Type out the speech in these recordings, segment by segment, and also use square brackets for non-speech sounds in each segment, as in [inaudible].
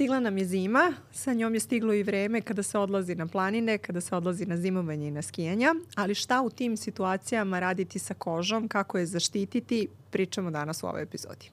Stigla nam je zima, sa njom je stiglo i vreme kada se odlazi na planine, kada se odlazi na zimovanje i na skijanja, ali šta u tim situacijama raditi sa kožom, kako je zaštititi, pričamo danas u ovoj epizodi.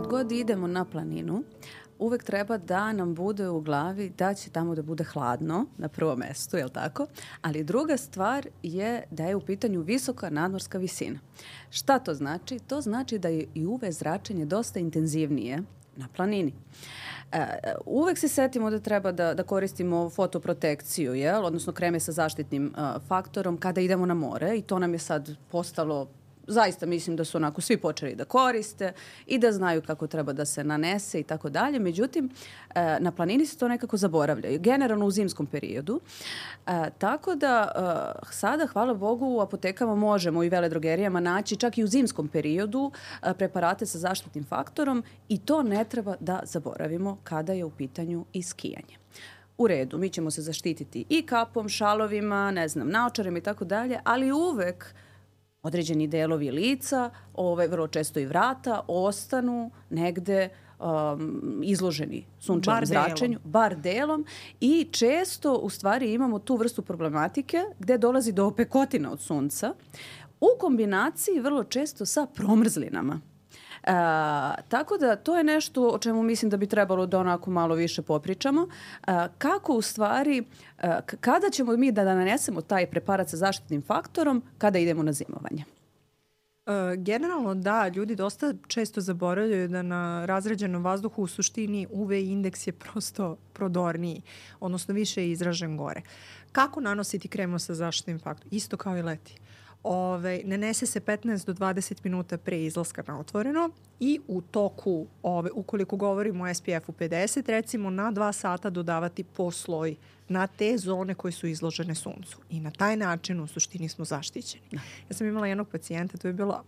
Kad god idemo na planinu, uvek treba da nam bude u glavi da će tamo da bude hladno na prvom mestu, je li tako? Ali druga stvar je da je u pitanju visoka nadmorska visina. Šta to znači? To znači da je i UV zračenje dosta intenzivnije na planini. E, uvek se setimo da treba da, da koristimo fotoprotekciju, jel? odnosno kreme sa zaštitnim uh, faktorom kada idemo na more i to nam je sad postalo zaista mislim da su onako svi počeli da koriste i da znaju kako treba da se nanese i tako dalje. Međutim, e, na planini se to nekako zaboravlja. Generalno u zimskom periodu. E, tako da e, sada, hvala Bogu, u apotekama možemo i veledrogerijama naći čak i u zimskom periodu preparate sa zaštitnim faktorom i to ne treba da zaboravimo kada je u pitanju i skijanje u redu, mi ćemo se zaštititi i kapom, šalovima, ne znam, naočarima i tako dalje, ali uvek uh, određeni delovi lica, ove, vrlo često i vrata, ostanu negde um, izloženi sunčevom zračenju, bar delom i često u stvari imamo tu vrstu problematike gde dolazi do opekotina od sunca u kombinaciji vrlo često sa promrzlinama. E, tako da to je nešto o čemu mislim da bi trebalo da onako malo više popričamo. E, kako u stvari, e, kada ćemo mi da, nanesemo taj preparat sa zaštitnim faktorom kada idemo na zimovanje? E, generalno da, ljudi dosta često zaboravljaju da na razređenom vazduhu u suštini UV indeks je prosto prodorniji, odnosno više je izražen gore. Kako nanositi kremu sa zaštitnim faktorom? Isto kao i leti. Uh, Ove, nanese se 15 do 20 minuta pre izlaska na otvoreno i u toku, ove, ukoliko govorimo o SPF-u 50, recimo na 2 sata dodavati po sloj na te zone koje su izložene suncu. I na taj način u suštini smo zaštićeni. Da. Ja sam imala jednog pacijenta, to je bilo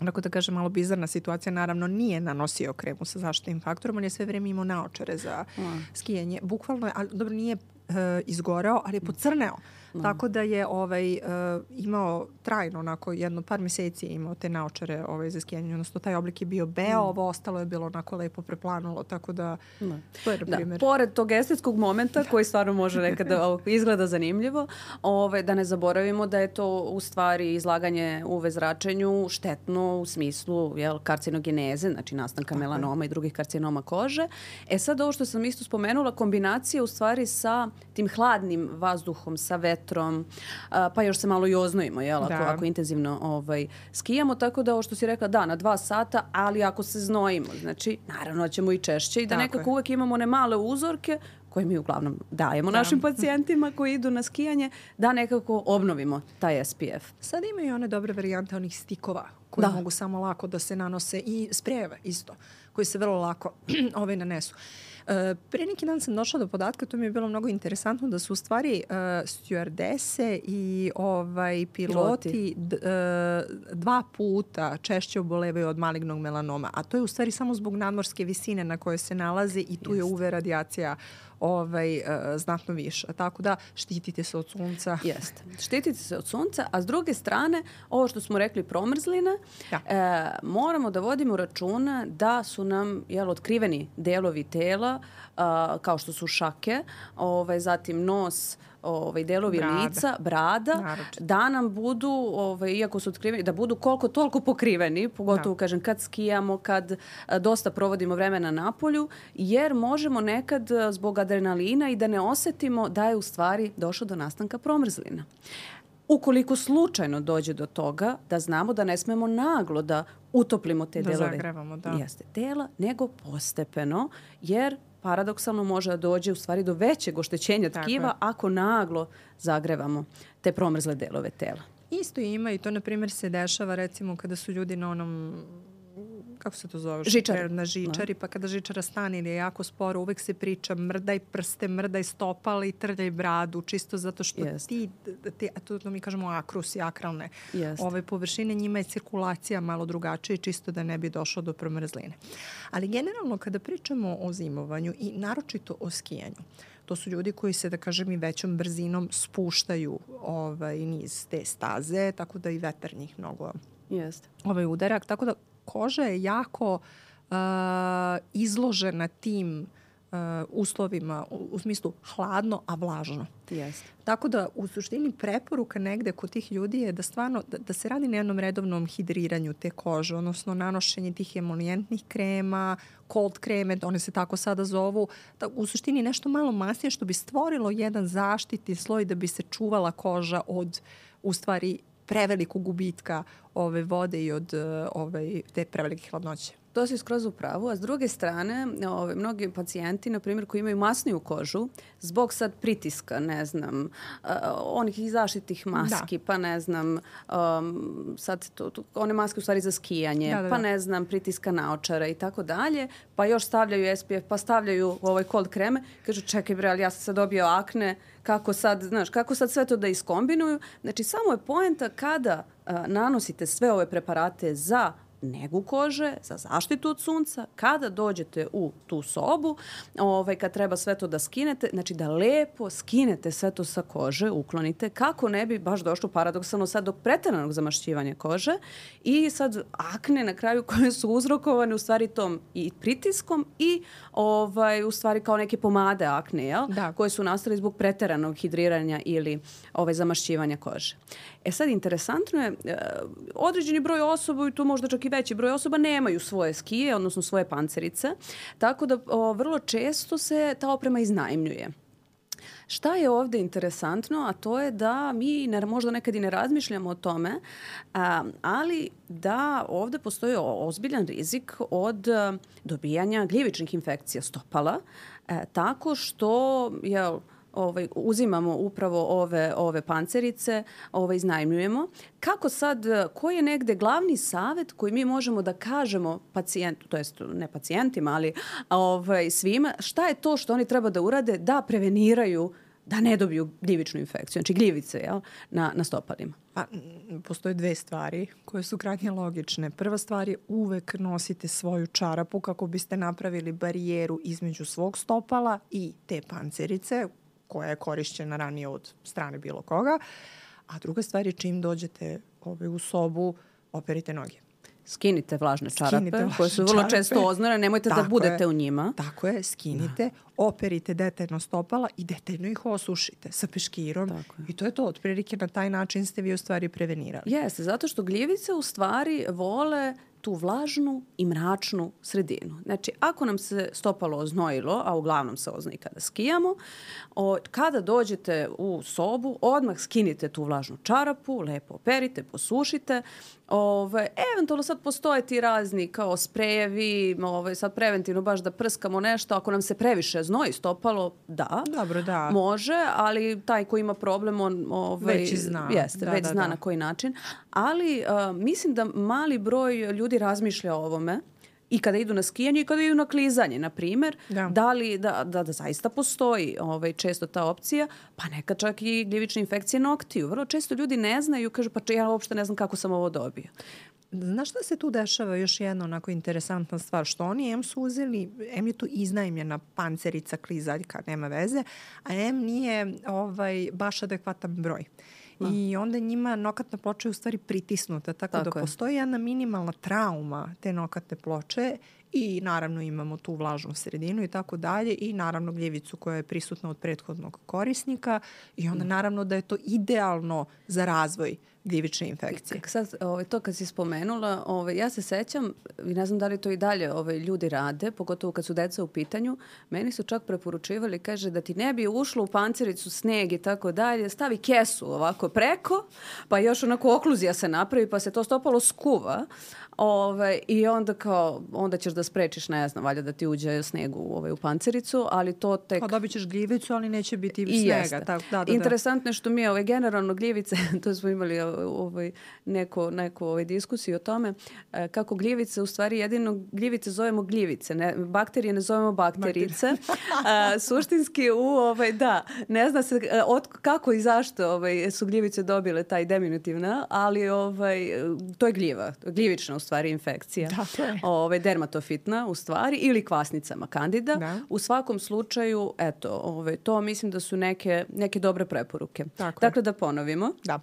onako da kažem malo bizarna situacija, naravno nije nanosio kremu sa zaštitnim faktorom, on je sve vreme imao naočare za mm. skijanje. Bukvalno je, ali dobro nije uh, izgoreo, ali je pocrneo. Mm Mm. Tako da je ovaj, uh, imao trajno, onako jedno par meseci je imao te naočare ovaj, za skijanje, odnosno taj oblik je bio beo, mm. ovo ostalo je bilo onako lepo preplanulo, tako da mm. to je na da, primjer. Pored tog estetskog momenta da. koji stvarno može [laughs] nekada izgleda zanimljivo, ovaj, da ne zaboravimo da je to u stvari izlaganje UV zračenju štetno u smislu jel, karcinogeneze, znači nastanka tako melanoma je. i drugih karcinoma kože. E sad ovo što sam isto spomenula, kombinacija u stvari sa tim hladnim vazduhom, sa vetrom, vetrom, pa još se malo i oznojimo, jel, ako, da. ako intenzivno ovaj, skijamo, tako da ovo što si rekla, da, na dva sata, ali ako se znojimo, znači, naravno da ćemo i češće i da tako nekako je. uvek imamo one male uzorke koje mi uglavnom dajemo da. našim pacijentima koji idu na skijanje, da nekako obnovimo taj SPF. Sad imaju one dobre varijante onih stikova koje da. mogu samo lako da se nanose i sprejeve isto, koji se vrlo lako [clears throat] ovaj nanesu. E, pre neki dan sam došla do podatka, to mi je bilo mnogo interesantno, da su u stvari uh, stewardese i ovaj, piloti, piloti. D, uh, dva puta češće obolevaju od malignog melanoma, a to je u stvari samo zbog nadmorske visine na kojoj se nalaze i tu Jest. je UV radijacija ovaj, uh, znatno više. Tako da štitite se od sunca. Jeste. Štitite se od sunca, a s druge strane, ovo što smo rekli promrzline, ja. e, moramo da vodimo računa da su nam jel, otkriveni delovi tela, a, kao što su šake, ovaj, zatim nos, ovaj delovi brada. lica, brada, Naročito. da nam budu ovaj iako su otkriveni da budu koliko toliko pokriveni, pogotovo da. kažem kad skijamo, kad a, dosta provodimo vremena na polju, jer možemo nekad a, zbog adrenalina i da ne osetimo da je u stvari došlo do nastanka promrzlina. Ukoliko slučajno dođe do toga, da znamo da ne smemo naglo da utoplimo te da delove zagrevamo, da. jeste, tela, nego postepeno, jer paradoksalno može da dođe u stvari do većeg oštećenja tkiva ako naglo zagrevamo te promrzle delove tela. Isto ima i to na primjer se dešava recimo kada su ljudi na onom kako se to zove? Žičari. Na žičari, pa kada žičara stane ili je jako sporo, uvek se priča mrdaj prste, mrdaj stopala i trljaj bradu, čisto zato što Jest. ti, ti, a to, to mi kažemo akrusi, akralne Jest. ove površine, njima je cirkulacija malo drugačija čisto da ne bi došlo do promrzline. Ali generalno kada pričamo o zimovanju i naročito o skijanju, to su ljudi koji se, da kažem, i većom brzinom spuštaju ovaj, niz te staze, tako da i vetar njih mnogo Jeste. ovaj udarak, tako da koža je jako uh, izložena tim uh, uslovima u, u smislu hladno, a vlažno. Jeste. Tako da u suštini preporuka negde kod tih ljudi je da stvarno da, da se radi na jednom redovnom hidriranju te kože, odnosno nanošenje tih emolijentnih krema, cold kreme, one se tako sada zovu, da u suštini nešto malo masnije što bi stvorilo jedan zaštitni sloj da bi se čuvala koža od u stvari prevelikog gubitka ove vode i od ove, te prevelike hladnoće. To si skroz u pravu, a s druge strane, ove, mnogi pacijenti, na primjer, koji imaju masniju kožu, zbog sad pritiska, ne znam, uh, onih zaštitih maski, da. pa ne znam, um, sad to, to, one maske u stvari za skijanje, da, da, pa da. ne znam, pritiska naočara i tako dalje, pa još stavljaju SPF, pa stavljaju ovaj cold kreme, kažu čekaj bre, ali ja sam sad dobio akne, kako sad, znaš, kako sad sve to da iskombinuju. Znači, samo je poenta kada uh, nanosite sve ove preparate za negu kože, za zaštitu od sunca, kada dođete u tu sobu, ovaj, kad treba sve to da skinete, znači da lepo skinete sve to sa kože, uklonite, kako ne bi baš došlo paradoksalno sad do preteranog zamašćivanja kože i sad akne na kraju koje su uzrokovane u stvari tom i pritiskom i ovaj, u stvari kao neke pomade akne, jel? Da. koje su nastale zbog preteranog hidriranja ili ovaj, zamašćivanja kože. E sad, interesantno je, e, određeni broj osoba i tu možda čak i veći broj osoba nemaju svoje skije, odnosno svoje pancerice, tako da o, vrlo često se ta oprema iznajmljuje. Šta je ovde interesantno, a to je da mi ne, možda nekad i ne razmišljamo o tome, a, ali da ovde postoji ozbiljan rizik od dobijanja gljivičnih infekcija stopala, a, e, tako što je ovaj, uzimamo upravo ove, ove pancerice, ovaj, iznajmljujemo. Kako sad, koji je negde glavni savet koji mi možemo da kažemo pacijentu, to jest ne pacijentima, ali ovaj, svima, šta je to što oni treba da urade da preveniraju da ne dobiju gljivičnu infekciju, znači gljivice jel, na, na stopalima? Pa, postoje dve stvari koje su krajnje logične. Prva stvar je uvek nosite svoju čarapu kako biste napravili barijeru između svog stopala i te pancerice koja je korišćena ranije od strane bilo koga. A druga stvar je čim dođete ovaj, u sobu, operite noge. Skinite vlažne čarape, skinite vlažne koje su vrlo čarape. često oznore, nemojte da tako da budete je, u njima. Tako je, skinite, da. operite detaljno stopala i detaljno ih osušite sa peškirom. I to je to, otprilike na taj način ste vi u stvari prevenirali. Jeste, zato što gljivice u stvari vole tu vlažnu i mračnu sredinu. Znači, ako nam se stopalo oznojilo, a uglavnom se oznoji kada skijamo, o, kada dođete u sobu, odmah skinite tu vlažnu čarapu, lepo operite, posušite. Ove, eventualno sad postoje ti razni kao sprejevi, ove, sad preventivno baš da prskamo nešto. Ako nam se previše znoji stopalo, da, Dobro, da. može, ali taj ko ima problem, on ove, već zna, jeste, da, već da, zna da. na koji način. Ali uh, mislim da mali broj ljudi razmišlja o ovome i kada idu na skijanje i kada idu na klizanje, na primer, da. da li da, da, da zaista postoji ovaj, često ta opcija, pa neka čak i gljivične infekcije noktiju. Vrlo često ljudi ne znaju, kažu pa ja uopšte ne znam kako sam ovo dobio. Znaš šta se tu dešava još jedna onako interesantna stvar, što oni M su uzeli, M je tu iznajmljena pancerica klizaljka, nema veze, a M nije ovaj, baš adekvatan broj. Da. I onda njima nokatna ploča je u stvari pritisnuta, tako, tako da je. postoji jedna minimalna trauma te nokatne ploče i naravno imamo tu vlažnu sredinu i tako dalje i naravno gljivicu koja je prisutna od prethodnog korisnika i onda mm. naravno da je to idealno za razvoj gljivične infekcije. Sad, ovaj, to kad si spomenula, ovaj, ja se sećam, i ne znam da li to i dalje ovaj, ljudi rade, pogotovo kad su deca u pitanju, meni su čak preporučivali, kaže da ti ne bi ušlo u pancericu sneg i tako dalje, stavi kesu ovako preko, pa još onako okluzija se napravi, pa se to stopalo skuva, Ove, I onda kao, onda ćeš da sprečiš, ne znam, valjda da ti uđe sneg u, ovaj, u pancericu, ali to tek... Pa dobit ćeš gljivicu, ali neće biti I snega. Jeste. Tako, da, da, da. Interesantno je što mi ovaj, generalno gljivice, [laughs] to smo imali ovaj, neko, neko ovaj, diskusiju o tome, e, kako gljivice, u stvari jedino gljivice zovemo gljivice, ne, bakterije ne zovemo bakterice. [laughs] A, suštinski u, ovaj, da, ne zna se e, od, kako i zašto ovaj, su gljivice dobile taj diminutivna, ali ovaj, to je gljiva, gljivična u stvari infekcija. Ove, dermatofitna u stvari ili kvasnicama kandida. Da. U svakom slučaju, eto, ove, to mislim da su neke, neke dobre preporuke. Tako dakle, je. da ponovimo. Da.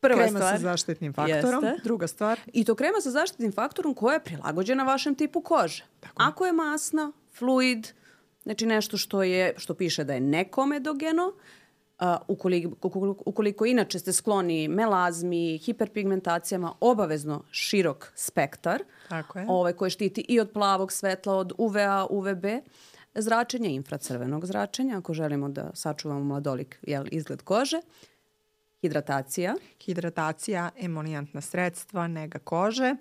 Prva krema stvar. sa zaštitnim faktorom. Jeste. Druga stvar, I to krema sa zaštitnim faktorom koja je prilagođena vašem tipu kože. Ako je masna, fluid, znači nešto što je što piše da je nekomedogeno, a, ukoliko, ukoliko, ukoliko inače ste skloni melazmi, hiperpigmentacijama, obavezno širok spektar, Tako je. ovaj, koji štiti i od plavog svetla, od UVA, UVB, zračenja, infracrvenog zračenja, ako želimo da sačuvamo mladolik jel, izgled kože, hidratacija, hidratacija, emolijantna sredstva, nega kože,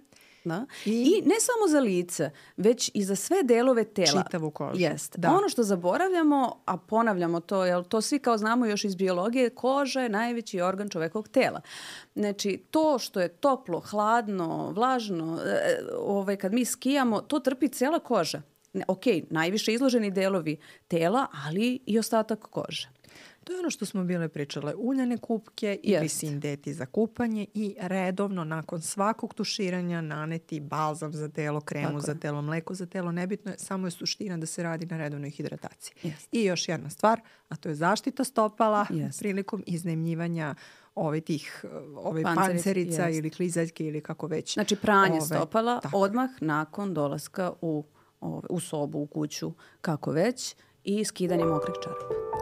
Da. I- I, ne samo za lice, već i za sve delove tela. Čitavu kožu. Jeste. Da. Ono što zaboravljamo, a ponavljamo to, jer to svi kao znamo još iz biologije, koža je najveći organ čovekovog tela. Znači, to što je toplo, hladno, vlažno, e, ovaj, kad mi skijamo, to trpi cela koža. Ok, najviše izloženi delovi tela, ali i ostatak kože. To je ono što smo bile pričale. Uljane kupke ili Jest. sindeti za kupanje i redovno nakon svakog tuširanja naneti balzam za telo, kremu Tako za telo, mleko za telo. Nebitno je, samo je suština da se radi na redovnoj hidrataciji. Jest. I još jedna stvar, a to je zaštita stopala Jest. prilikom iznajmljivanja ove tih ove Pancerica, pancerica jest. ili klizaljke ili kako već. Znači, pranje Ove, stopala tako. odmah nakon dolaska u, u sobu, u kuću, kako već, i skidanje mokrih čarapa.